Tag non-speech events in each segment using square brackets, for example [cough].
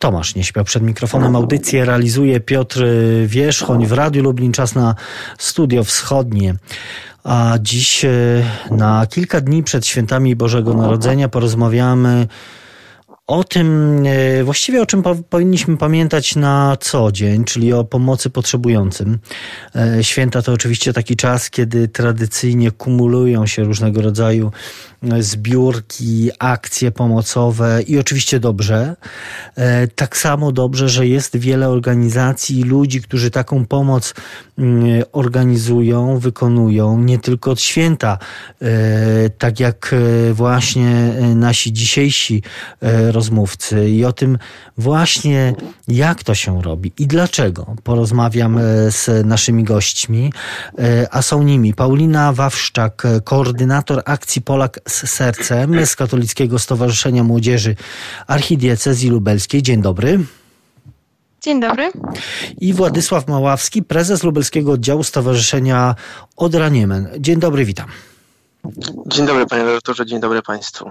Tomasz nie śpiał przed mikrofonem. Audycję realizuje Piotr Wierzchoń w Radiu Lublin. Czas na Studio Wschodnie. A dziś e, na kilka dni przed świętami Bożego Narodzenia porozmawiamy o tym, e, właściwie o czym powinniśmy pamiętać na co dzień, czyli o pomocy potrzebującym. E, święta to oczywiście taki czas, kiedy tradycyjnie kumulują się różnego rodzaju zbiórki, akcje pomocowe i oczywiście dobrze. E, tak samo dobrze, że jest wiele organizacji i ludzi, którzy taką pomoc mm, organizują, wykonują, nie tylko od święta, e, tak jak e, właśnie nasi dzisiejsi rozmówcy i o tym właśnie jak to się robi i dlaczego porozmawiam z naszymi gośćmi, a są nimi Paulina Wawszczak, koordynator akcji Polak z sercem z Katolickiego Stowarzyszenia Młodzieży Archidiecezji Lubelskiej. Dzień dobry. Dzień dobry. I Władysław Maławski, prezes Lubelskiego Oddziału Stowarzyszenia Odraniemen. Dzień dobry, witam. Dzień dobry panie redaktorze, dzień dobry państwu.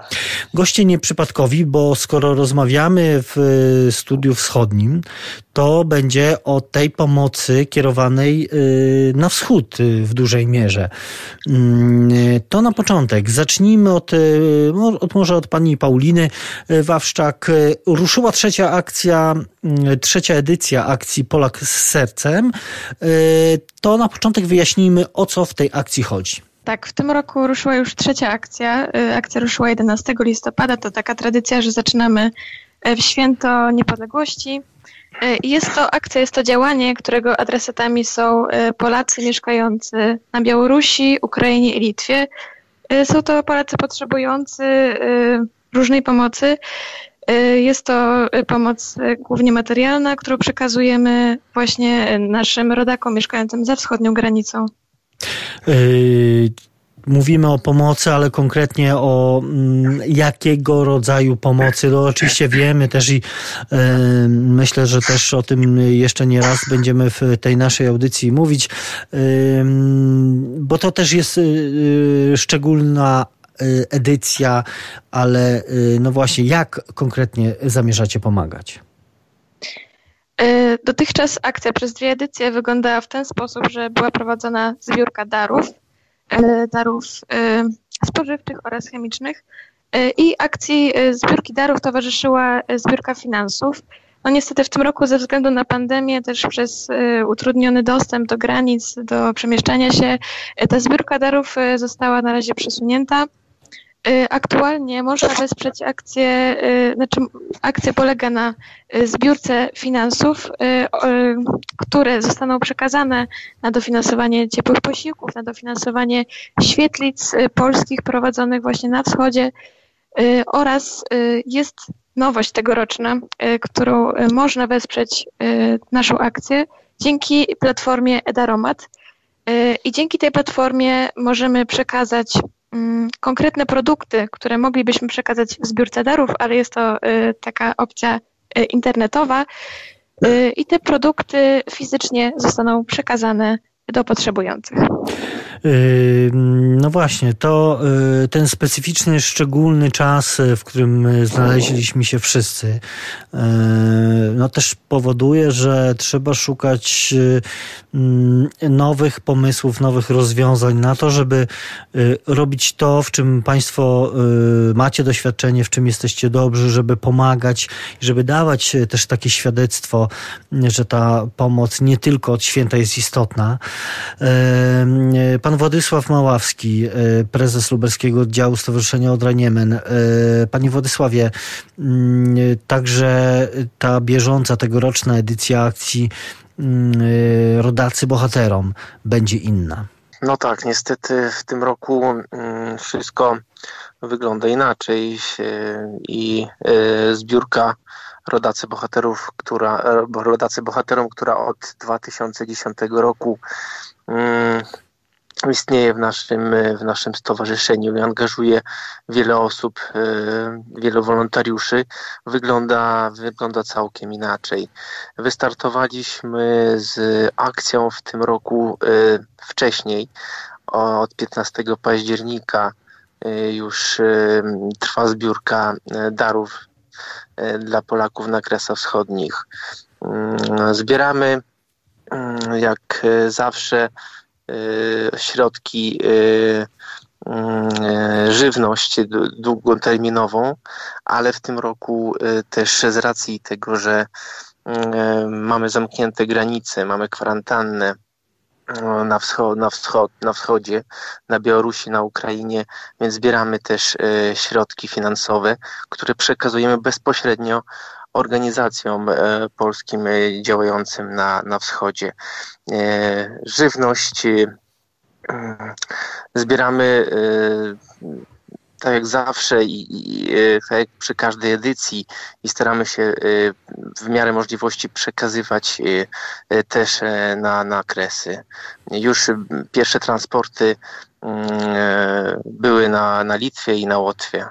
Goście nieprzypadkowi, bo skoro rozmawiamy w studiu wschodnim, to będzie o tej pomocy kierowanej y, na wschód y, w dużej mierze. Mm, to na początek. Zacznijmy od, y, od może od pani Pauliny Wawszczak. Ruszyła trzecia akcja, trzecia edycja akcji Polak z sercem. To na początek wyjaśnijmy, o co w tej akcji chodzi. Tak, w tym roku ruszyła już trzecia akcja. Y, akcja ruszyła 11 listopada. To taka tradycja, że zaczynamy y, w święto niepodległości. Y, jest to akcja, jest to działanie, którego adresatami są Polacy mieszkający na Białorusi, Ukrainie i Litwie. Są to Polacy potrzebujący różnej pomocy. Jest to pomoc głównie materialna, którą przekazujemy właśnie naszym rodakom mieszkającym za wschodnią granicą. Yy, mówimy o pomocy, ale konkretnie o mm, jakiego rodzaju pomocy. No oczywiście wiemy też i yy, myślę, że też o tym jeszcze nie raz będziemy w tej naszej audycji mówić, yy, bo to też jest szczególna edycja, ale no właśnie, jak konkretnie zamierzacie pomagać? E, dotychczas akcja przez dwie edycje wyglądała w ten sposób, że była prowadzona zbiórka darów, e, darów e, spożywczych oraz chemicznych i akcji zbiórki darów towarzyszyła zbiórka finansów. No niestety w tym roku ze względu na pandemię, też przez utrudniony dostęp do granic, do przemieszczania się, ta zbiórka darów została na razie przesunięta. Y, aktualnie można wesprzeć akcję, y, znaczy akcja polega na y, zbiórce finansów, które zostaną przekazane na dofinansowanie ciepłych posiłków, na dofinansowanie świetlic polskich prowadzonych właśnie na wschodzie oraz jest nowość tegoroczna, którą można wesprzeć naszą akcję dzięki platformie Edaromat. I dzięki tej platformie możemy przekazać konkretne produkty, które moglibyśmy przekazać w zbiórce darów, ale jest to y, taka opcja y, internetowa y, i te produkty fizycznie zostaną przekazane do potrzebujących. No właśnie, to ten specyficzny, szczególny czas, w którym znaleźliśmy się wszyscy, no też powoduje, że trzeba szukać nowych pomysłów, nowych rozwiązań na to, żeby robić to, w czym Państwo macie doświadczenie, w czym jesteście dobrzy, żeby pomagać, żeby dawać też takie świadectwo, że ta pomoc nie tylko od święta jest istotna. Pan Władysław Maławski, e, prezes lubelskiego oddziału Stowarzyszenia Odraniemen. E, panie Władysławie, mm, także ta bieżąca, tegoroczna edycja akcji mm, e, Rodacy Bohaterom będzie inna. No tak, niestety w tym roku mm, wszystko wygląda inaczej i zbiórka Rodacy Bohaterów, która, Rodacy Bohaterom, która od 2010 roku istnieje w naszym, w naszym stowarzyszeniu i angażuje wiele osób, e, wielu wolontariuszy, wygląda, wygląda całkiem inaczej. Wystartowaliśmy z akcją w tym roku e, wcześniej, od 15 października e, już trwa zbiórka darów dla Polaków na Kresach Wschodnich. Mm, zbieramy mm, jak zawsze środki mm, żywność długoterminową, ale w tym roku też z racji tego, że mamy zamknięte granice, mamy kwarantannę, na, wschod, na, wschod, na wschodzie, na Białorusi, na Ukrainie, więc zbieramy też środki finansowe, które przekazujemy bezpośrednio organizacjom e, polskim e, działającym na, na wschodzie. Żywność, zbieramy tak jak zawsze i, i, e, tak przy każdej edycji i staramy się e, w miarę możliwości przekazywać e, też na, na kresy. Już pierwsze transporty mm, były na, na Litwie i na Łotwie.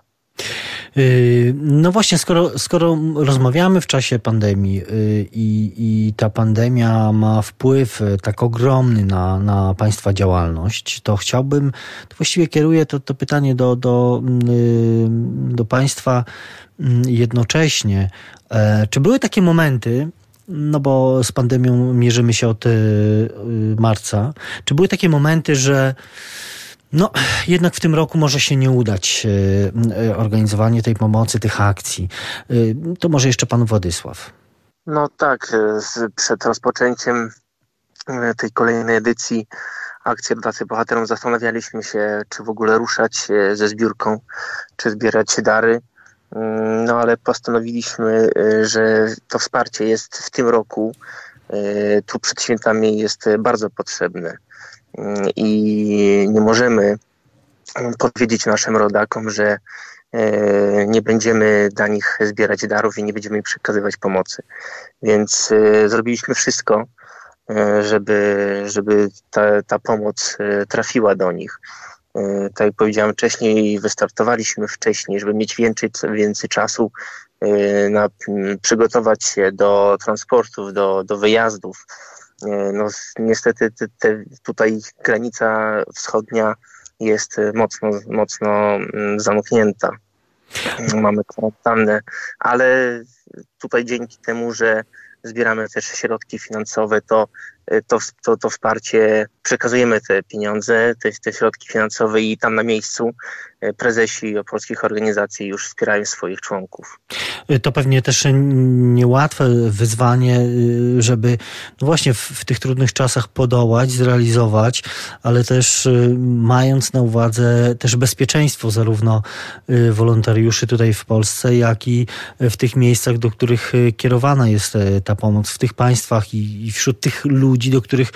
Y, no właśnie, skoro, skoro rozmawiamy w czasie pandemii y, i, i ta pandemia ma wpływ y, tak ogromny na, na Państwa działalność, to chciałbym, to właściwie kieruję to, to pytanie do, do, do Państwa jednocześnie. E, czy były takie momenty, no bo z pandemią mierzymy się od marca, czy były takie momenty, że no, jednak w tym roku może się nie udać e, e, organizowanie tej pomocy, tych akcji. E, to może jeszcze pan Władysław. No tak, przed rozpoczęciem tej kolejnej edycji akcji Dotacji Bohaterom zastanawialiśmy się, czy w ogóle ruszać ze zbiórką, czy zbierać dary. Mm, no ale postanowiliśmy, że to wsparcie jest w tym roku, tu przed świętami jest bardzo potrzebne i nie możemy powiedzieć naszym rodakom, że e, nie będziemy dla nich zbierać darów i nie będziemy im przekazywać pomocy. Więc e, zrobiliśmy wszystko, e, żeby, żeby ta, ta pomoc trafiła do nich. Tak jak powiedziałem wcześniej, wystartowaliśmy wcześniej, żeby mieć więcej, więcej czasu na przygotować się do transportów, do, do wyjazdów, no, niestety te, te, tutaj granica wschodnia jest mocno, mocno mm, zamknięta. Mamy kwarantannę, ale tutaj dzięki temu, że zbieramy też środki finansowe, to to, to, to wsparcie, przekazujemy te pieniądze, te, te środki finansowe i tam na miejscu e, prezesi polskich organizacji już wspierają swoich członków. To pewnie też niełatwe wyzwanie, y, żeby no właśnie w, w tych trudnych czasach podołać, zrealizować, ale też mając na uwadze też bezpieczeństwo zarówno wolontariuszy tutaj w Polsce, jak i w tych miejscach, do których kierowana jest e, ta pomoc, w tych państwach i, i wśród tych ludzi, do których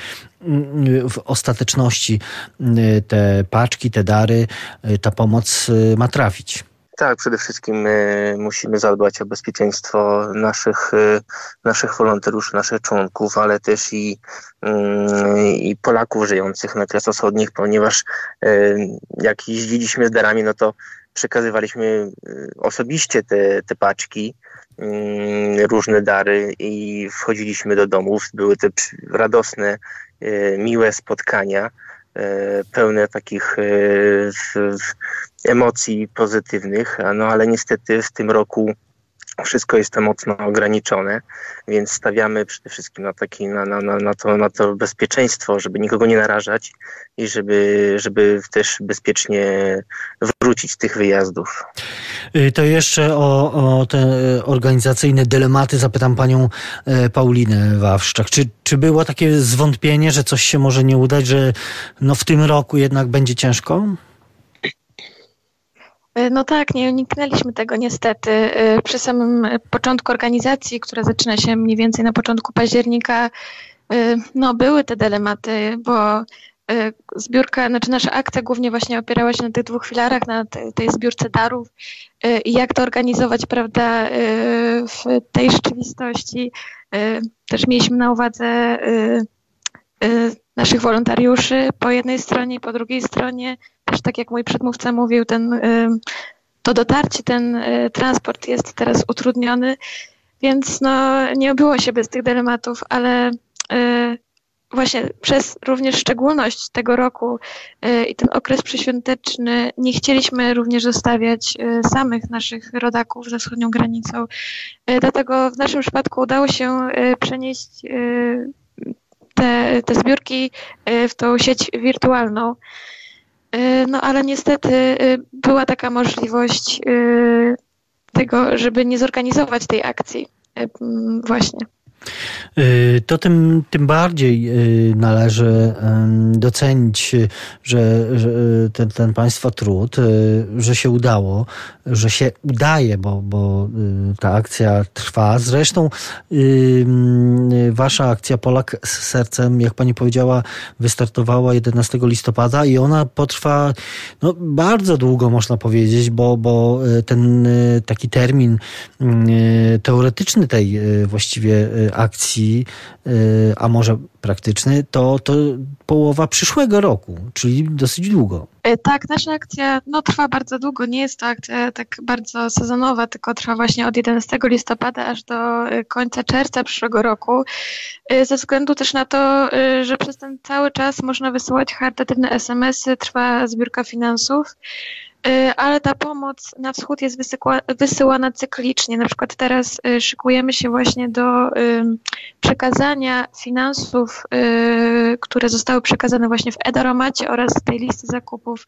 w ostateczności mm, te paczki, te dary, y, ta pomoc y, ma trafić. Tak, przede wszystkim musimy zadbać o bezpieczeństwo naszych, y, naszych wolontariuszy, naszych członków, ale też i, mm, i Polaków żyjących na Kresach Wschodnich, ponieważ jak jeździliśmy z darami, no to przekazywaliśmy osobiście te, te paczki Mm, różne dary i wchodziliśmy do domów. Były te radosne, e, miłe spotkania, pełne takich emocji pozytywnych, no ale niestety w tym roku wszystko jest to mocno ograniczone, więc stawiamy przede wszystkim na, taki, na, na, na, to, na to bezpieczeństwo, żeby nikogo nie narażać i żeby, żeby też bezpiecznie wrócić z tych wyjazdów. Y, to jeszcze o, o te organizacyjne dylematy zapytam panią e, Paulinę Wawszczak. Czy, czy było takie zwątpienie, że coś się może nie udać, że no w tym roku jednak będzie ciężko? E, no tak, nie uniknęliśmy tego niestety. E, przy samym początku organizacji, która zaczyna się mniej więcej na początku października, e, no były te dylematy, bo zbiórka, znaczy nasza akcja głównie właśnie opierała się na tych dwóch filarach, na tej, zbiórce darów i jak to organizować, prawda, w tej rzeczywistości. Też mieliśmy na uwadze naszych wolontariuszy po jednej stronie i po drugiej stronie też tak jak mój przedmówca mówił, ten, to dotarcie, ten y, transport jest teraz utrudniony, więc no, nie obyło się bez tych dylematów, ale y, właśnie przez również szczególność tego roku y, i ten okres przyświąteczny nie chcieliśmy również zostawiać samych naszych rodaków za wschodnią granicą. Dlatego w naszym przypadku udało się przenieść te, te zbiórki w tą sieć wirtualną. No ale niestety była taka możliwość tego, żeby nie zorganizować tej akcji właśnie. Y, to tym, tym bardziej y, należy docenić, że, że ten, ten Państwa trud, y, że się udało, że się udaje, bo, bo ta akcja trwa. Zresztą Wasza akcja Polak z sercem, jak Pani powiedziała, wystartowała 11 listopada i ona potrwa no, bardzo długo, można powiedzieć, bo, bo ten taki termin teoretyczny tej właściwie akcji, y, a może praktyczny, to, to połowa przyszłego roku, czyli dosyć długo. Y, tak, nasza akcja no, trwa bardzo długo. Nie jest to akcja tak bardzo sezonowa, tylko trwa właśnie od 11 listopada aż do y, końca czerwca przyszłego roku. Ze względu też na to, że przez ten cały czas można wysyłać charytatywne SMS-y, trwa zbiórka finansów. Y, ale ta pomoc na wschód jest wysyłana cyklicznie. Na przykład teraz y, szykujemy się właśnie do przekazania finansów, y, które zostały przekazane właśnie w Edaromacie oraz tej listy zakupów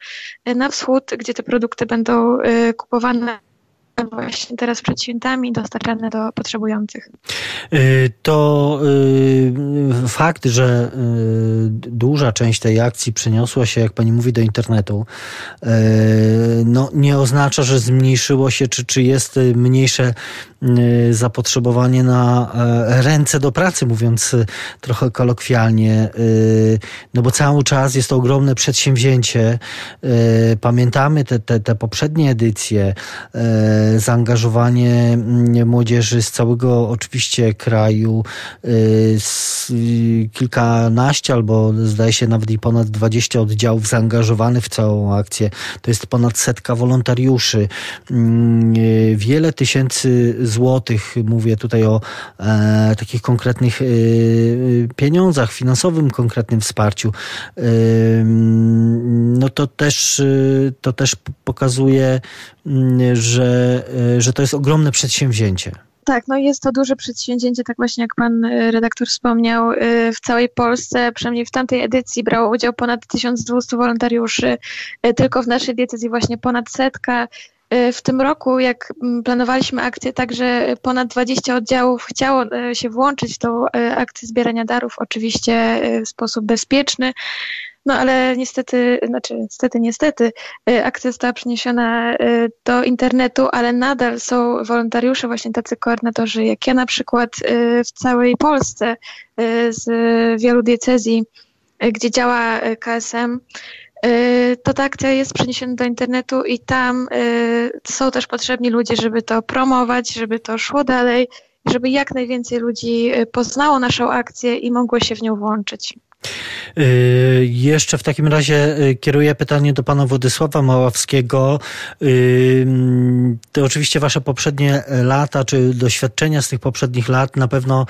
na wschód, gdzie te produkty będą kupowane właśnie teraz przed świętami dostarczane do potrzebujących. Y, to y, fakt, że y, duża część tej akcji przeniosła się, jak pani mówi, do internetu, no, nie oznacza, że zmniejszyło się, czy, czy jest mniejsze zapotrzebowanie na ręce do pracy, mówiąc trochę kolokwialnie, no bo cały czas jest to ogromne przedsięwzięcie. Pamiętamy te, te, te poprzednie edycje, zaangażowanie mm, młodzieży z całego oczywiście kraju, y, kilkanaście albo zdaje się nawet i ponad 20 oddziałów zaangażowanych w całą akcję. To jest ponad setka wolontariuszy. Mm, y, wiele tysięcy złotych, mówię tutaj o e, takich konkretnych y, pieniądzach, finansowym konkretnym wsparciu. No to też, to też pokazuje, mm, że Y, że to jest ogromne przedsięwzięcie. Tak, no jest to duże przedsięwzięcie, tak właśnie jak pan y, redaktor wspomniał. Y, w całej Polsce, przynajmniej w tamtej edycji, brało udział ponad 1200 wolontariuszy. Tylko w naszej decyzji właśnie ponad setka. W tym roku, jak mm, planowaliśmy akcję, także ponad 20 oddziałów chciało się włączyć w tą akcję zbierania darów, oczywiście w sposób bezpieczny. No ale niestety, znaczy niestety, niestety, y, akcja została przeniesiona y, do internetu, ale nadal są wolontariusze, właśnie tacy koordynatorzy jak ja na przykład y, w całej Polsce z wielu diecezji, gdzie działa KSM to ta akcja jest przeniesiona do internetu i tam są też potrzebni ludzie, żeby to promować, żeby to szło dalej, żeby jak najwięcej ludzi poznało naszą akcję i mogło się w nią włączyć. Y, jeszcze w takim razie y, kieruję pytanie do pana Władysława Maławskiego. Y, to oczywiście wasze poprzednie lata, czy doświadczenia z tych poprzednich lat na pewno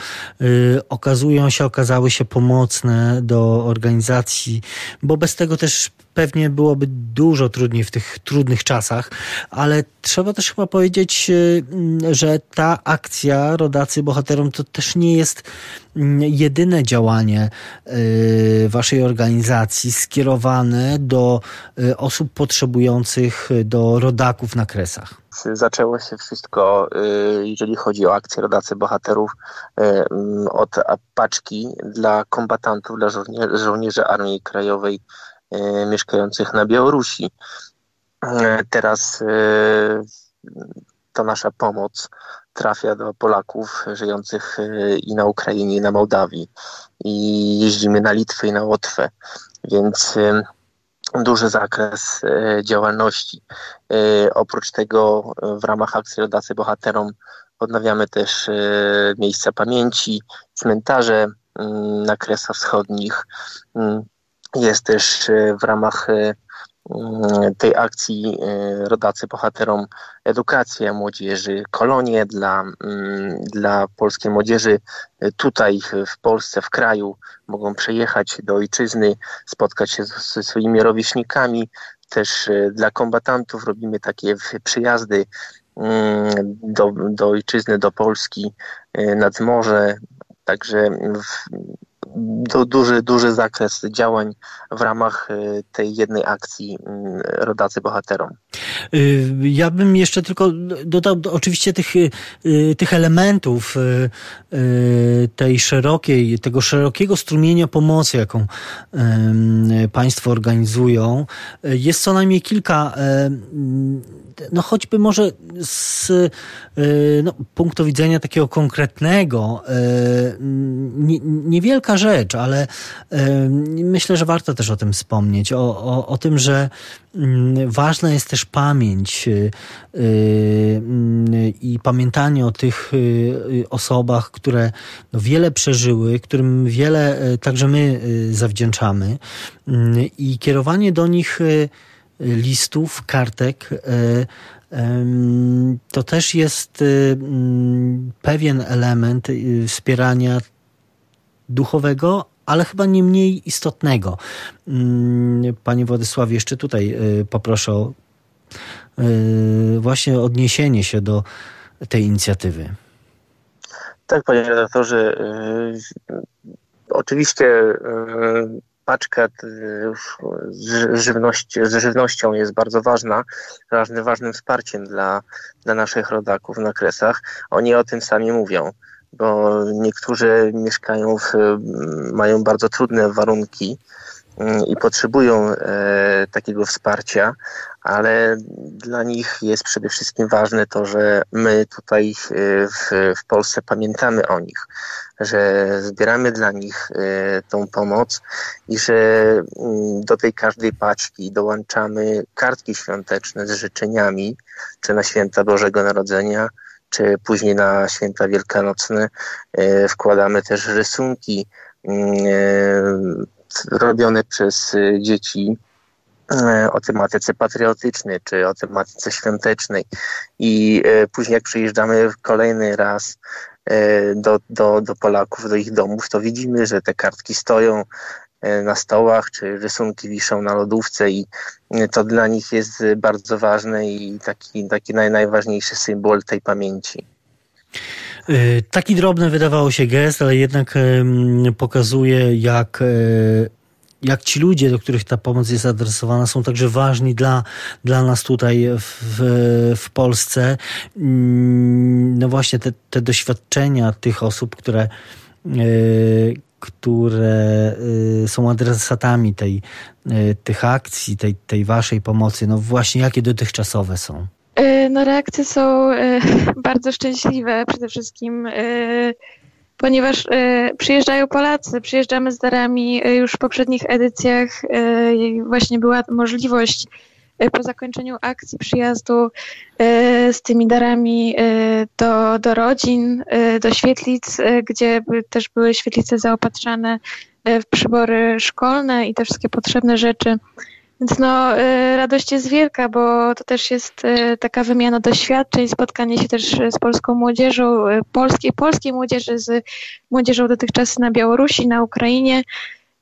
okazują się, okazały się pomocne do organizacji, bo bez tego też pewnie byłoby dużo trudniej w tych trudnych czasach, ale trzeba też chyba powiedzieć, że ta akcja Rodacy Bohaterom to też nie jest jedyne działanie y, waszej organizacji skierowane do y, osób potrzebujących, y, do rodaków na kresach? Zaczęło się wszystko, jeżeli chodzi o akcję Rodacy Bohaterów, od paczki dla kombatantów, dla żołnierzy Armii Krajowej mieszkających na Białorusi. Teraz ta nasza pomoc trafia do Polaków żyjących e, i na Ukrainie, i na Mołdawii. I jeździmy na Litwę i na Łotwę, więc e, duży zakres e, działalności. Oprócz tego w ramach akcji Rodacy Bohaterom odnawiamy też miejsca pamięci, cmentarze mm, na Kresach Wschodnich. Mm, jest też w ramach tej akcji rodacy bohaterom edukację młodzieży, kolonie dla, mm, dla polskiej młodzieży tutaj w Polsce, w kraju. Mogą przejechać do ojczyzny, spotkać się ze swoimi rówieśnikami. Też dla kombatantów robimy takie przyjazdy mm, do, do ojczyzny, do Polski nad morze. Także du, duży, duży zakres działań w ramach y, tej jednej akcji y, Rodacy Bohaterom. Y, ja bym jeszcze tylko dodał oczywiście tych, tych elementów tej szerokiej, tego szerokiego strumienia pomocy, jaką państwo organizują. Jest co najmniej kilka no choćby może z no, punktu widzenia takiego konkretnego, niewielka rzecz, ale myślę, że warto też o tym wspomnieć, o, o, o tym, że mm, ważna jest też pamięć y, y, i pamiętanie o tych y, osobach, które no, wiele przeżyły, którym wiele także my zawdzięczamy i kierowanie do nich listów, kartek, to też jest mm, pewien element wspierania duchowego, ale chyba nie mniej istotnego. Mm, panie Władysławie, jeszcze tutaj poproszę o właśnie odniesienie się do tej inicjatywy. Tak, panie redaktorze. Oczywiście paczka z, żywności, z żywnością jest bardzo ważna, ważnym, ważnym wsparciem dla, dla naszych rodaków na kresach. Oni o tym sami mówią bo niektórzy mieszkają w, mają bardzo trudne warunki mm, i potrzebują e, takiego wsparcia, ale dla nich jest przede wszystkim ważne to, że my tutaj e, w, w Polsce pamiętamy o nich, że zbieramy dla nich e, tą pomoc i że mm, do tej każdej paczki dołączamy kartki świąteczne z życzeniami, czy na święta Bożego Narodzenia, czy później na święta wielkanocne e, wkładamy też rysunki mm, e, robione przez dzieci o tematyce patriotycznej czy o tematyce świątecznej. I później jak przyjeżdżamy kolejny raz do, do, do Polaków, do ich domów, to widzimy, że te kartki stoją E, na stołach, czy rysunki wiszą na lodówce i e, to dla nich jest bardzo ważne i taki, taki naj, najważniejszy symbol tej pamięci. E, taki drobny wydawało się gest, ale jednak pokazuje, jak, jak ci ludzie, do których ta pomoc jest adresowana, są także ważni dla, dla nas tutaj w, w Polsce. Mm, no właśnie te, te doświadczenia tych osób, które które y, są adresatami tej, y, tych akcji, tej, tej waszej pomocy, no właśnie jakie dotychczasowe są? No reakcje są [laughs] bardzo szczęśliwe przede wszystkim, ponieważ przyjeżdżają Polacy, przyjeżdżamy z darami już w poprzednich edycjach właśnie była możliwość E, po zakończeniu akcji przyjazdu e, z tymi darami e, do, do rodzin, do świetlic, gdzie też były świetlice zaopatrzane w przybory szkolne i te wszystkie potrzebne rzeczy. Więc no, radość jest wielka, bo to też jest taka wymiana doświadczeń, spotkanie się też z polską młodzieżą, polskiej, polskiej młodzieży z młodzieżą dotychczas na Białorusi, na Ukrainie.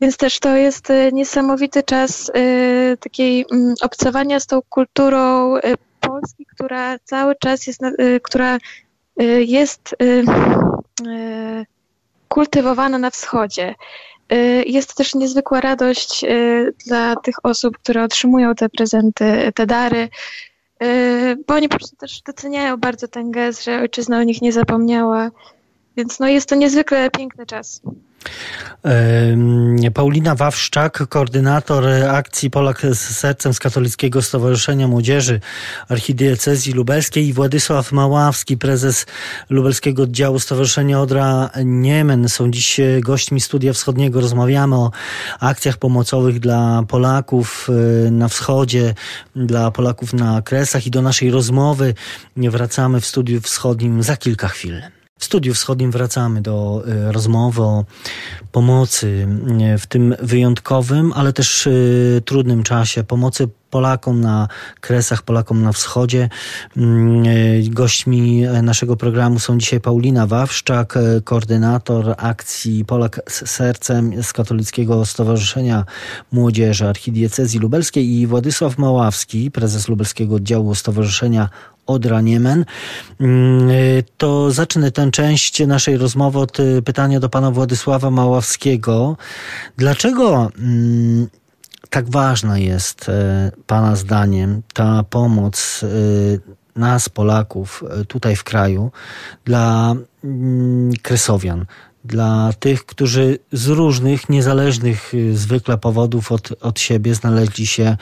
Więc też to jest y, niesamowity czas y, takiej mm, obcowania z tą kulturą y, Polski, która cały czas jest, która jest kultywowana na wschodzie. Jest to też niezwykła radość dla tych osób, które otrzymują te prezenty, te dary, bo oni po prostu też doceniają bardzo ten gest, że ojczyzna o nich nie zapomniała. Więc no jest to niezwykle piękny czas. Paulina Wawszczak, koordynator akcji Polak z Sercem z Katolickiego Stowarzyszenia Młodzieży Archidiecezji Lubelskiej i Władysław Maławski, prezes Lubelskiego Oddziału Stowarzyszenia Odra Niemen są dziś gośćmi Studia Wschodniego. Rozmawiamy o akcjach pomocowych dla Polaków e, na wschodzie, dla Polaków na Kresach i do naszej rozmowy wracamy w Studiu Wschodnim za kilka chwil. W studiu wschodnim wracamy do y, rozmowy o pomocy y, w tym wyjątkowym, ale też y, trudnym czasie, pomocy Polakom na Kresach, Polakom na Wschodzie. Mm, gośćmi naszego programu są dzisiaj Paulina Wawszczak, koordynator akcji Polak z sercem z Katolickiego Stowarzyszenia Młodzieży Archidiecezji Lubelskiej i Władysław Maławski, prezes Lubelskiego Oddziału Stowarzyszenia Odra Niemen. Mm, to zacznę tę część naszej rozmowy od y, pytania do pana Władysława Maławskiego. Dlaczego mm, tak ważna jest y, pana zdaniem ta pomoc y, nas, Polaków, tutaj w kraju, dla mm, Kresowian? dla tych, którzy z różnych, niezależnych zwykle powodów od, od siebie znaleźli się,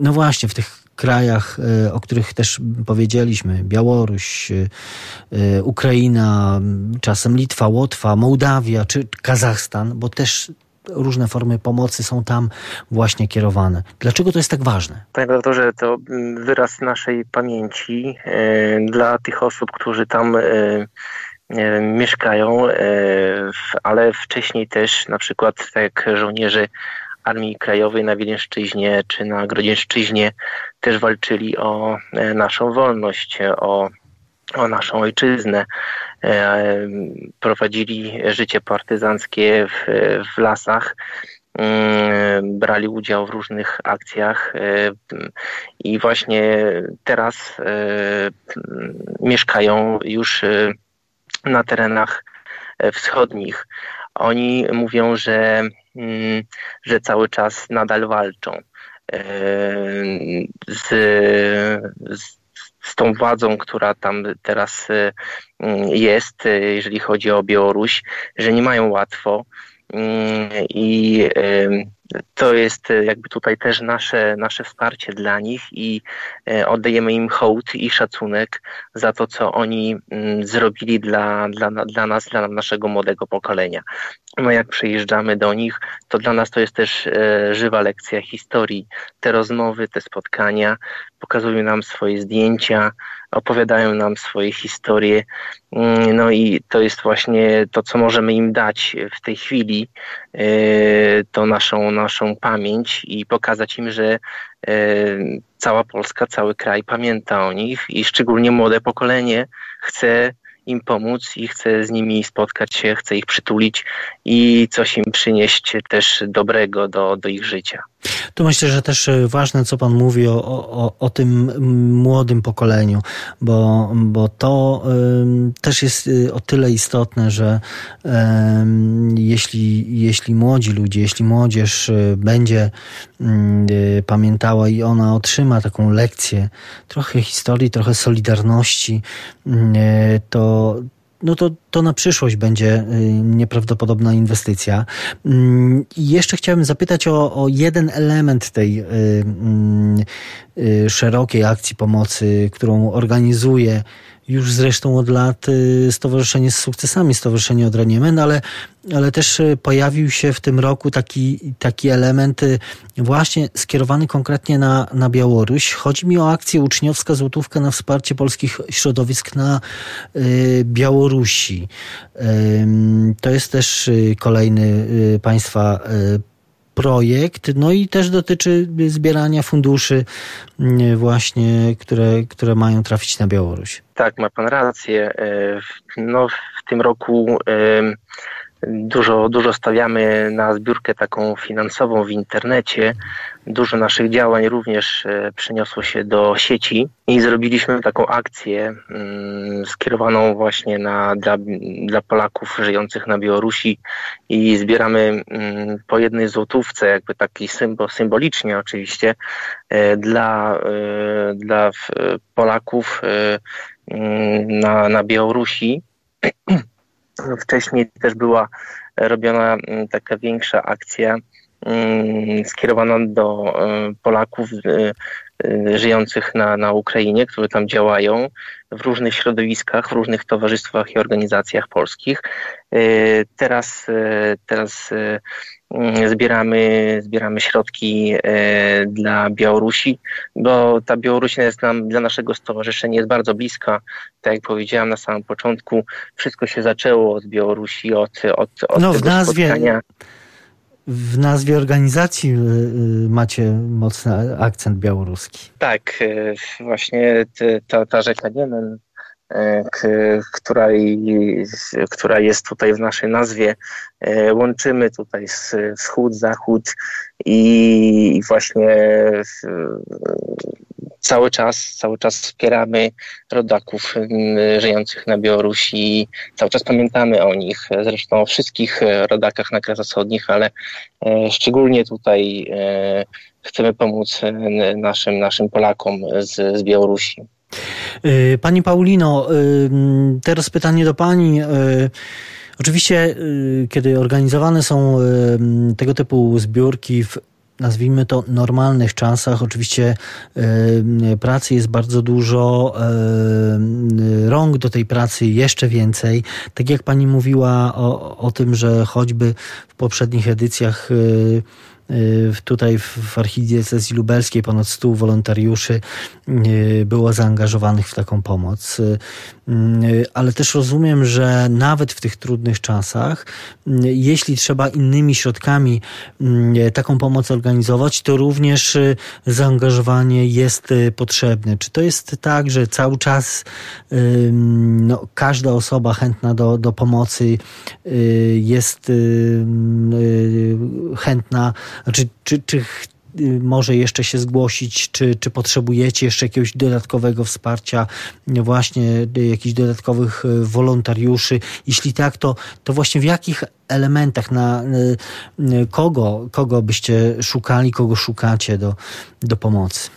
no właśnie, w tych krajach, e, o których też powiedzieliśmy, Białoruś, e, e, Ukraina, czasem Litwa, Łotwa, Mołdawia czy Kazachstan, bo też różne formy pomocy są tam właśnie kierowane. Dlaczego to jest tak ważne? Panie doktorze, to wyraz naszej pamięci dla tych osób, którzy tam mieszkają, ale wcześniej też na przykład tak jak żołnierze Armii Krajowej na Wileńszczyźnie czy na Grodzieńszczyźnie też walczyli o e, naszą wolność, o, o naszą ojczyznę. E, prowadzili życie partyzanckie w, w lasach mm, brali udział w różnych akcjach e, i właśnie teraz mieszkają już na terenach wschodnich. Oni mówią, że że cały czas nadal walczą e, z, z, z tą władzą, która tam teraz e, jest, e, jeżeli chodzi o Białoruś, że nie mają łatwo mm, i to jest jakby tutaj też nasze, nasze wsparcie dla nich i oddajemy im hołd i szacunek za to, co oni mm, zrobili dla, dla, dla nas, dla naszego młodego pokolenia. No jak przyjeżdżamy do nich, to dla nas to jest też e, żywa lekcja historii. Te rozmowy, te spotkania pokazują nam swoje zdjęcia, opowiadają nam swoje historie. Mm, no i to jest właśnie to, co możemy im dać w tej chwili, to naszą naszą pamięć i pokazać im, że e, cała Polska, cały kraj pamięta o nich i szczególnie młode pokolenie chce im pomóc i chce z nimi spotkać się, chce ich przytulić i coś im przynieść też dobrego do, do ich życia. Tu myślę, że też e, ważne, co Pan mówi o, o, o tym młodym pokoleniu, bo, bo to y, też jest y, o tyle istotne, że y, jeśli, jeśli młodzi ludzie, jeśli młodzież y, będzie mm, y, pamiętała i ona otrzyma taką lekcję, trochę historii, trochę solidarności, y, to no to, to na przyszłość będzie y, nieprawdopodobna inwestycja. Mm, I jeszcze chciałem zapytać o, o jeden element tej y, mm, y, szerokiej akcji pomocy, którą organizuje już zresztą od lat Stowarzyszenie z sukcesami, Stowarzyszenie Odra Niemen, ale ale też pojawił się w tym roku taki, taki element właśnie skierowany konkretnie na, na Białoruś. Chodzi mi o akcję uczniowska złotówka na wsparcie polskich środowisk na Białorusi. Y, to jest też kolejny y, państwa projekt, no i też dotyczy zbierania funduszy właśnie, które, które mają trafić na Białoruś. Tak, ma pan rację. No, w tym roku Dużo, dużo stawiamy na zbiórkę taką finansową w internecie. Dużo naszych działań również e, przeniosło się do sieci i zrobiliśmy taką akcję mm, skierowaną właśnie na, dla, dla Polaków żyjących na Białorusi i zbieramy mm, po jednej złotówce, jakby taki symbol, symbolicznie oczywiście, e, dla, e, dla Polaków mm, na, na Białorusi. [clears throat] Wcześniej też była robiona mm, taka większa akcja mm, skierowana do e, Polaków e, e, żyjących na, na Ukrainie, którzy tam działają w różnych środowiskach, w różnych towarzystwach i organizacjach polskich. Teraz, teraz zbieramy, zbieramy środki e, dla Białorusi, bo ta Białoruś jest nam, dla naszego stowarzyszenia jest bardzo bliska. Tak jak powiedziałam na samym początku, wszystko się zaczęło od Białorusi, od, od, od no, w nazwie, spotkania. w nazwie organizacji macie mocny akcent białoruski. Tak, właśnie ta, ta rzeka Niemen E, która, która jest tutaj w naszej nazwie. E, łączymy tutaj wschód, zachód i właśnie cały czas, cały czas wspieramy rodaków żyjących na Białorusi. Cały czas pamiętamy o nich, zresztą o wszystkich rodakach na Kresach Wschodnich, ale e, szczególnie tutaj chcemy pomóc naszym, naszym Polakom z, z Białorusi. Y, pani Paulino, y, teraz pytanie do Pani. Y, oczywiście, kiedy organizowane są tego typu zbiórki w nazwijmy to normalnych czasach. Oczywiście pracy jest bardzo dużo, rąk do tej pracy jeszcze więcej. Tak jak pani mówiła o, o tym, że choćby w poprzednich edycjach Y, tutaj w archidiecezji lubelskiej ponad 100 wolontariuszy y, było zaangażowanych w taką pomoc. Y, ale też rozumiem, że nawet w tych trudnych czasach, jeśli trzeba innymi środkami taką pomoc organizować, to również zaangażowanie jest potrzebne. Czy to jest tak, że cały czas no, każda osoba chętna do, do pomocy jest chętna znaczy, czy, czy może jeszcze się zgłosić, czy, czy potrzebujecie jeszcze jakiegoś dodatkowego wsparcia, właśnie jakichś dodatkowych wolontariuszy? Jeśli tak, to, to właśnie w jakich elementach, na kogo, kogo byście szukali, kogo szukacie do, do pomocy?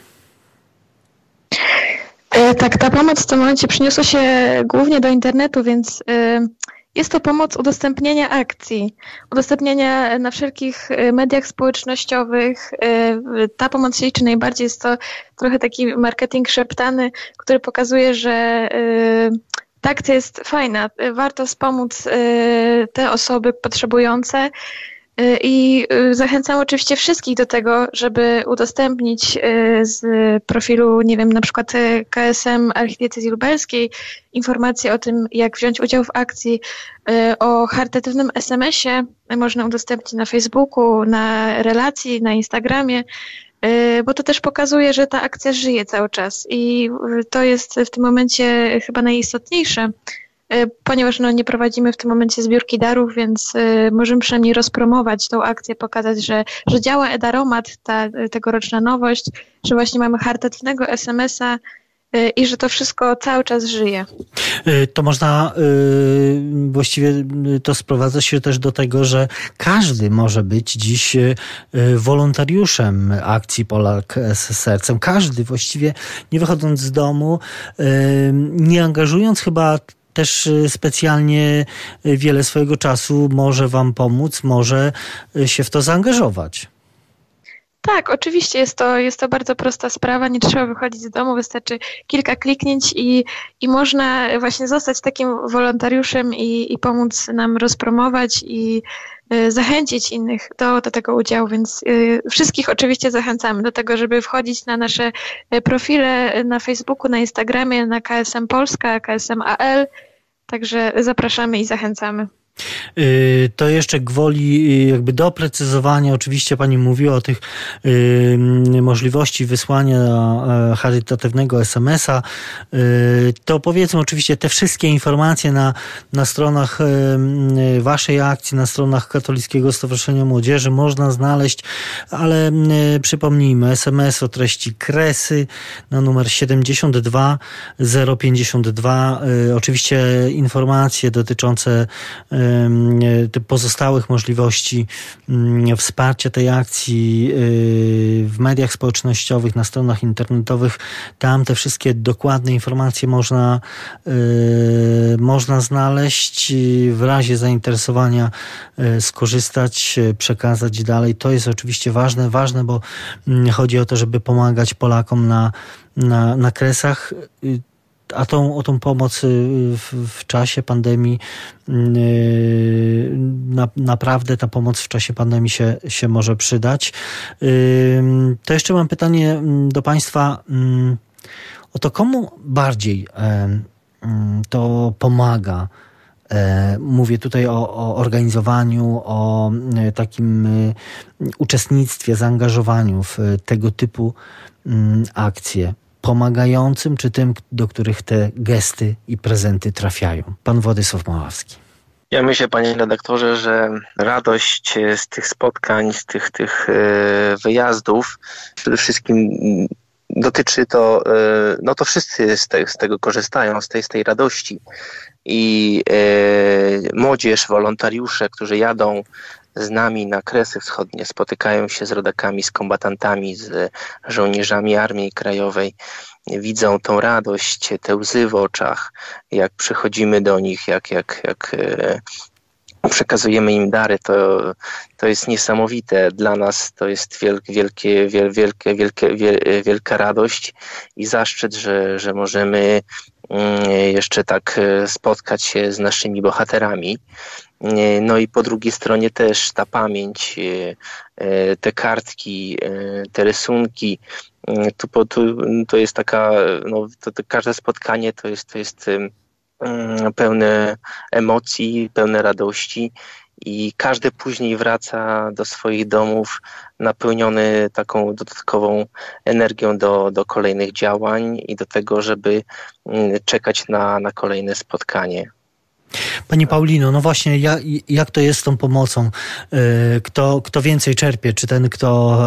E, tak, ta pomoc w tym momencie przyniosła się głównie do internetu, więc jest to pomoc udostępnienia akcji, udostępniania na wszelkich e, mediach społecznościowych. E, ta pomoc się liczy najbardziej. Jest to trochę taki marketing szeptany, który pokazuje, że e, ta akcja jest fajna. Warto wspomóc te osoby potrzebujące. Y, I y, zachęcam oczywiście wszystkich do tego, żeby udostępnić y, z profilu, nie wiem, na przykład KSM Archidiecezji Lubelskiej informacje o tym, jak wziąć udział w akcji, o charytatywnym SMS-ie można udostępnić na Facebooku, na relacji, na Instagramie, bo to też pokazuje, że ta akcja żyje cały czas i to jest w tym momencie chyba najistotniejsze, ponieważ no, nie prowadzimy w tym momencie zbiórki darów, więc y, możemy przynajmniej rozpromować tą akcję, pokazać, że, że działa Edaromat, ta tegoroczna nowość, że właśnie mamy charytatywnego SMS-a, i że to wszystko cały czas żyje. To można właściwie to sprowadza się też do tego, że każdy może być dziś wolontariuszem akcji Polak z sercem. Każdy właściwie nie wychodząc z domu, nie angażując chyba też y, specjalnie y, wiele swojego czasu może Wam pomóc, może y, się w to zaangażować. Tak, oczywiście jest to, jest to bardzo prosta sprawa, nie trzeba wychodzić z domu, wystarczy kilka kliknięć i, i można właśnie zostać takim wolontariuszem i, i pomóc nam rozpromować i zachęcić innych do, do tego udziału, więc y, wszystkich oczywiście zachęcamy do tego, żeby wchodzić na nasze profile na Facebooku, na Instagramie, na KSM Polska, KSM AL, także zapraszamy i zachęcamy. Y, to jeszcze gwoli y, jakby doprecyzowania, oczywiście Pani mówiła o tych y, możliwości wysłania e, charytatywnego SMS-a, to powiedzmy oczywiście te wszystkie informacje na, na stronach Waszej akcji, na stronach Katolickiego Stowarzyszenia Młodzieży można znaleźć, ale przypomnijmy, SMS o treści kresy na numer 72 052, oczywiście informacje dotyczące pozostałych możliwości mm, wsparcia tej akcji y, w mediach społecznościowych, na stronach internetowych. Tam te wszystkie dokładne informacje można, y, można znaleźć. W razie zainteresowania y, skorzystać, przekazać dalej. To jest oczywiście ważne, ważne, bo mm, chodzi o to, żeby pomagać Polakom na, na, na kresach a tą, o tą pomoc y, w, w czasie pandemii y, na, naprawdę ta pomoc w czasie pandemii się, się może przydać. Y, to jeszcze mam pytanie mm, do Państwa o to, komu bardziej to pomaga Mówię tutaj o, o organizowaniu, o takim uczestnictwie, zaangażowaniu w tego typu mm, akcje pomagającym, czy tym, do których te gesty i prezenty trafiają? Pan Władysław Maławski. Ja myślę, panie redaktorze, że radość z tych spotkań, z tych, tych e, wyjazdów przede wszystkim dotyczy to, e, no to wszyscy z, te, z tego korzystają, z tej, z tej radości. I e, młodzież, wolontariusze, którzy jadą z nami na Kresy Wschodnie, spotykają się z rodakami, z kombatantami, z żołnierzami Armii Krajowej, widzą tą radość, te łzy w oczach, jak przychodzimy do nich, jak, jak, jak e, przekazujemy im dary, to, to jest niesamowite. Dla nas to jest wielkie, wielkie, wielkie, wielkie, wielka radość i zaszczyt, że, że możemy jeszcze tak e, spotkać się z naszymi bohaterami. E, no i po drugiej stronie też ta pamięć, te kartki, te rysunki, to, to, to jest taka, no, to, to każde spotkanie to jest, to jest pełne emocji, pełne radości i każdy później wraca do swoich domów napełniony taką dodatkową energią do, do kolejnych działań i do tego, żeby czekać na, na kolejne spotkanie. Pani Paulino, no właśnie, jak, jak to jest z tą pomocą? E, kto, kto więcej czerpie? Czy ten, kto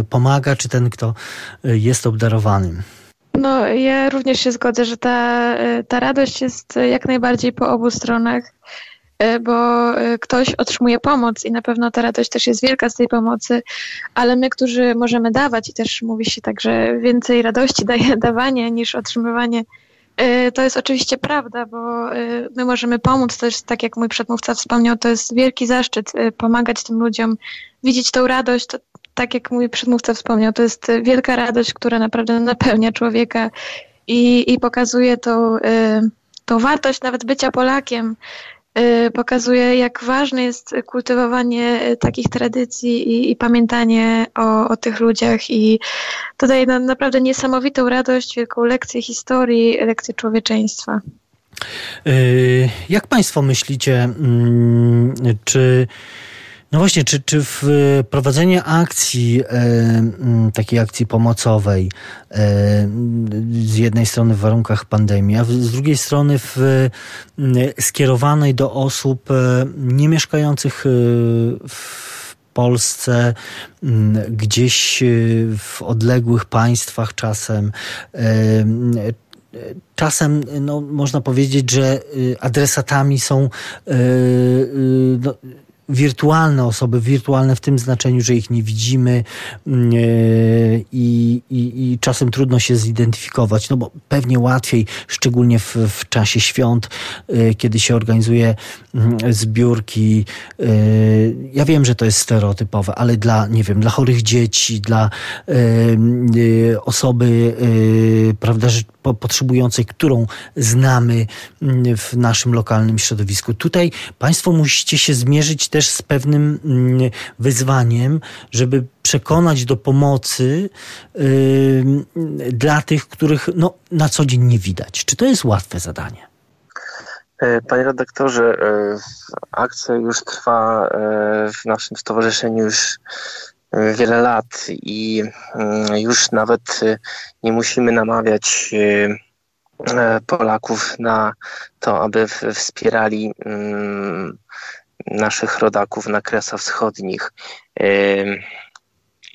e, pomaga, czy ten, kto e, jest obdarowanym? No, ja również się zgodzę, że ta, ta radość jest jak najbardziej po obu stronach, bo ktoś otrzymuje pomoc i na pewno ta radość też jest wielka z tej pomocy, ale my, którzy możemy dawać i też mówi się tak, że więcej radości [laughs] daje dawanie niż otrzymywanie E, to jest oczywiście prawda, bo e, my możemy pomóc. To jest, tak jak mój przedmówca wspomniał, to jest wielki zaszczyt e, pomagać tym ludziom, widzieć tą radość. To, tak jak mój przedmówca wspomniał, to jest wielka radość, która naprawdę napełnia człowieka i, i pokazuje tą, tą wartość nawet bycia Polakiem, pokazuje, jak ważne jest kultywowanie y, takich tradycji i, i pamiętanie o, o, tych ludziach. I to daje nam naprawdę niesamowitą radość, wielką lekcję historii, lekcję człowieczeństwa. Y, jak Państwo myślicie, mm, czy no właśnie, czy, czy wprowadzenie akcji, e, takiej akcji pomocowej, e, z jednej strony w warunkach pandemii, a z drugiej strony w, skierowanej do osób nie mieszkających w Polsce, gdzieś w odległych państwach czasem, czasem no, można powiedzieć, że adresatami są no, wirtualne osoby, wirtualne w tym znaczeniu, że ich nie widzimy mm, e, i, i, i czasem trudno się zidentyfikować, no bo pewnie łatwiej, szczególnie w, w czasie świąt, e, kiedy się organizuje mm, zbiórki. E, ja wiem, że to jest stereotypowe, ale dla, nie wiem, dla chorych dzieci, dla osoby, prawda, potrzebującej, którą znamy mm, w naszym lokalnym środowisku. Tutaj Państwo musicie się zmierzyć też z pewnym mm, wyzwaniem, żeby przekonać do pomocy dla tych, których no, na co dzień nie widać. Czy to jest łatwe zadanie? E, panie redaktorze, e, akcja już trwa e, w naszym stowarzyszeniu już wiele lat i mm, już nawet nie musimy namawiać Polaków na to, aby wspierali mm, naszych rodaków na Kresach Wschodnich.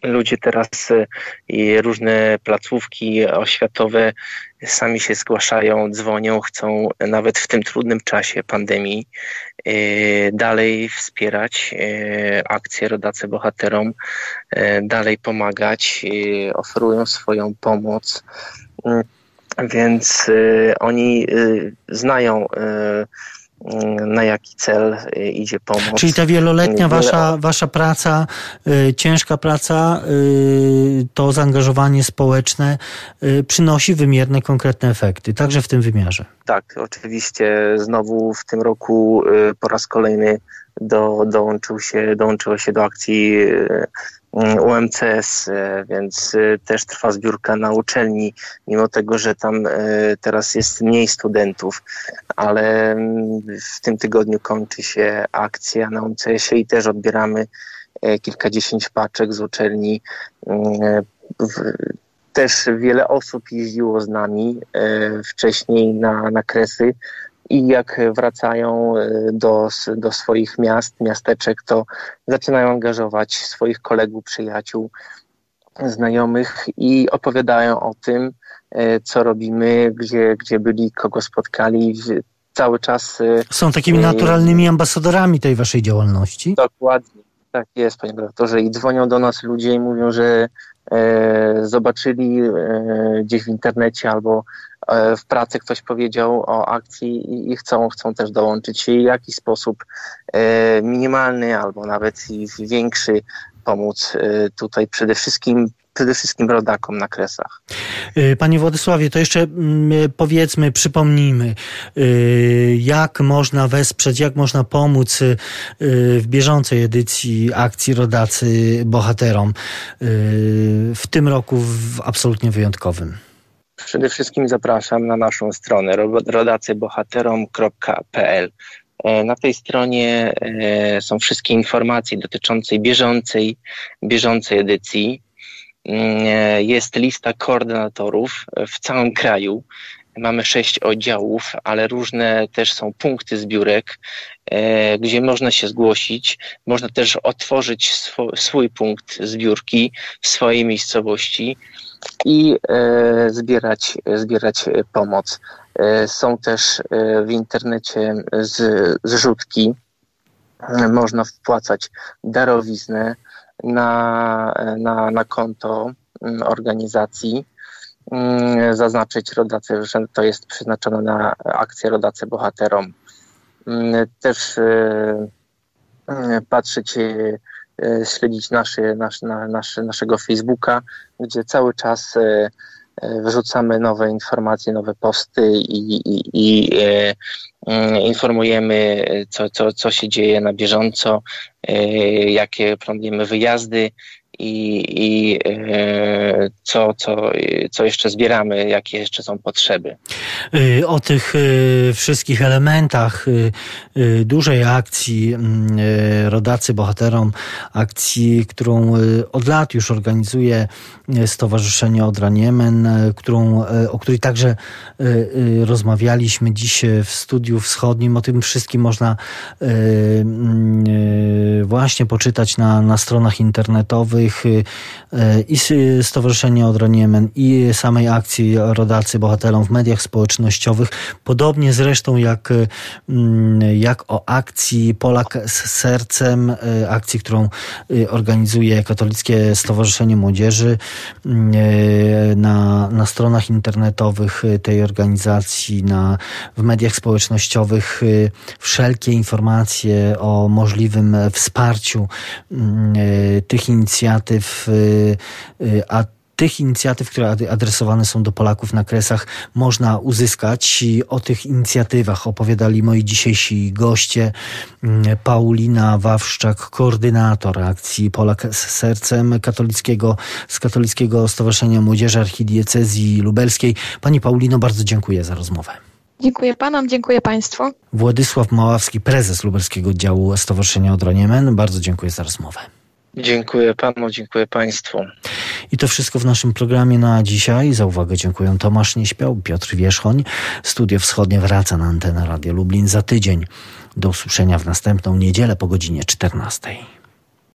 Ludzie teraz e, i różne placówki oświatowe sami się zgłaszają, dzwonią, chcą nawet w tym trudnym czasie pandemii e, dalej wspierać e, akcje Rodacy Bohaterom, dalej pomagać, oferują swoją pomoc. Więc oni znają na jaki cel y, idzie pomoc. Czyli ta wieloletnia wasza, wasza praca, y, ciężka praca, y, to zaangażowanie społeczne przynosi wymierne, konkretne efekty, także w tym wymiarze. Tak, oczywiście znowu w tym roku po raz kolejny do, dołączył się, dołączyło się do akcji UMCS, więc też trwa zbiórka na uczelni, mimo tego, że tam teraz jest mniej studentów, ale mm, w tym tygodniu kończy się akcja na UMCS-ie i też odbieramy kilkadziesiąt paczek z uczelni. Też wiele osób jeździło z nami e, wcześniej na, na kresy i jak wracają e, do, do swoich miast, miasteczek, to zaczynają angażować swoich kolegów, przyjaciół, znajomych i opowiadają o tym, e, co robimy, gdzie, gdzie byli, kogo spotkali. Cały czas. Są takimi naturalnymi ambasadorami tej waszej działalności? Dokładnie. Tak jest, panie doktorze. I dzwonią do nas ludzie i mówią, że E, zobaczyli e, gdzieś w internecie albo w pracy ktoś powiedział o akcji i chcą, chcą też dołączyć się w jakiś sposób minimalny albo nawet większy pomóc tutaj przede wszystkim przede wszystkim rodakom na kresach. Panie Władysławie, to jeszcze mm, powiedzmy, przypomnijmy, jak można wesprzeć, jak można pomóc w bieżącej edycji akcji Rodacy Bohaterom w tym roku w absolutnie wyjątkowym. Przede wszystkim zapraszam na naszą stronę rodacybohaterom.pl. E, na tej stronie e, są wszystkie informacje dotyczące bieżącej, bieżącej edycji. Mm, e, jest lista koordynatorów w całym kraju. Mamy sześć oddziałów, ale różne też są punkty zbiórek, gdzie można się zgłosić. Można też otworzyć swój punkt zbiórki w swojej miejscowości i e, zbierać, zbierać pomoc. Są też w internecie zrzutki. Można wpłacać darowiznę na, na, na konto organizacji. Zaznaczyć rodacy, że to jest przeznaczone na akcję rodacy bohaterom. Też patrzeć, śledzić nasze, nasz, nasz, naszego Facebooka, gdzie cały czas wyrzucamy nowe informacje, nowe posty i, i, i Mm, informujemy, co, co, co się dzieje na bieżąco, e, jakie planujemy wyjazdy i, i e, co, co, co jeszcze zbieramy, jakie jeszcze są potrzeby. Y, o tych y, wszystkich elementach y, dużej akcji mm, Rodacy Bohaterom, akcji, którą od lat już organizuje Stowarzyszenie Odra Niemen, którą, o której także rozmawialiśmy dziś w studiu wschodnim. O tym wszystkim można mm, właśnie poczytać na, na stronach internetowych i Stowarzyszenia Odra Niemen i samej akcji Rodacy Bohaterom w mediach społecznościowych. Podobnie zresztą jak, jak o akcji Polak z sercem, akcji, którą organizuje Katolickie Stowarzyszenie Młodzieży. Na, na stronach internetowych tej organizacji, na, w mediach społecznościowych wszelkie informacje o możliwym wsparciu tych inicjatyw, a tych inicjatyw, które adresowane są do Polaków na Kresach, można uzyskać. I o tych inicjatywach opowiadali moi dzisiejsi goście. Mm, Paulina Wawszczak, koordynator akcji Polak z sercem katolickiego, z Katolickiego Stowarzyszenia Młodzieży Archidiecezji Lubelskiej. Pani Paulino, bardzo dziękuję za rozmowę. Dziękuję panom, dziękuję państwu. Władysław Maławski, prezes Lubelskiego Oddziału Stowarzyszenia Odroniemen. Bardzo dziękuję za rozmowę. Dziękuję panu, dziękuję państwu. I to wszystko w naszym programie na dzisiaj. Za uwagę dziękuję Tomasz Nieśpiał, Piotr Wierzchoń. Studio Wschodnie wraca na antenę Radio Lublin za tydzień. Do usłyszenia w następną niedzielę po godzinie 14.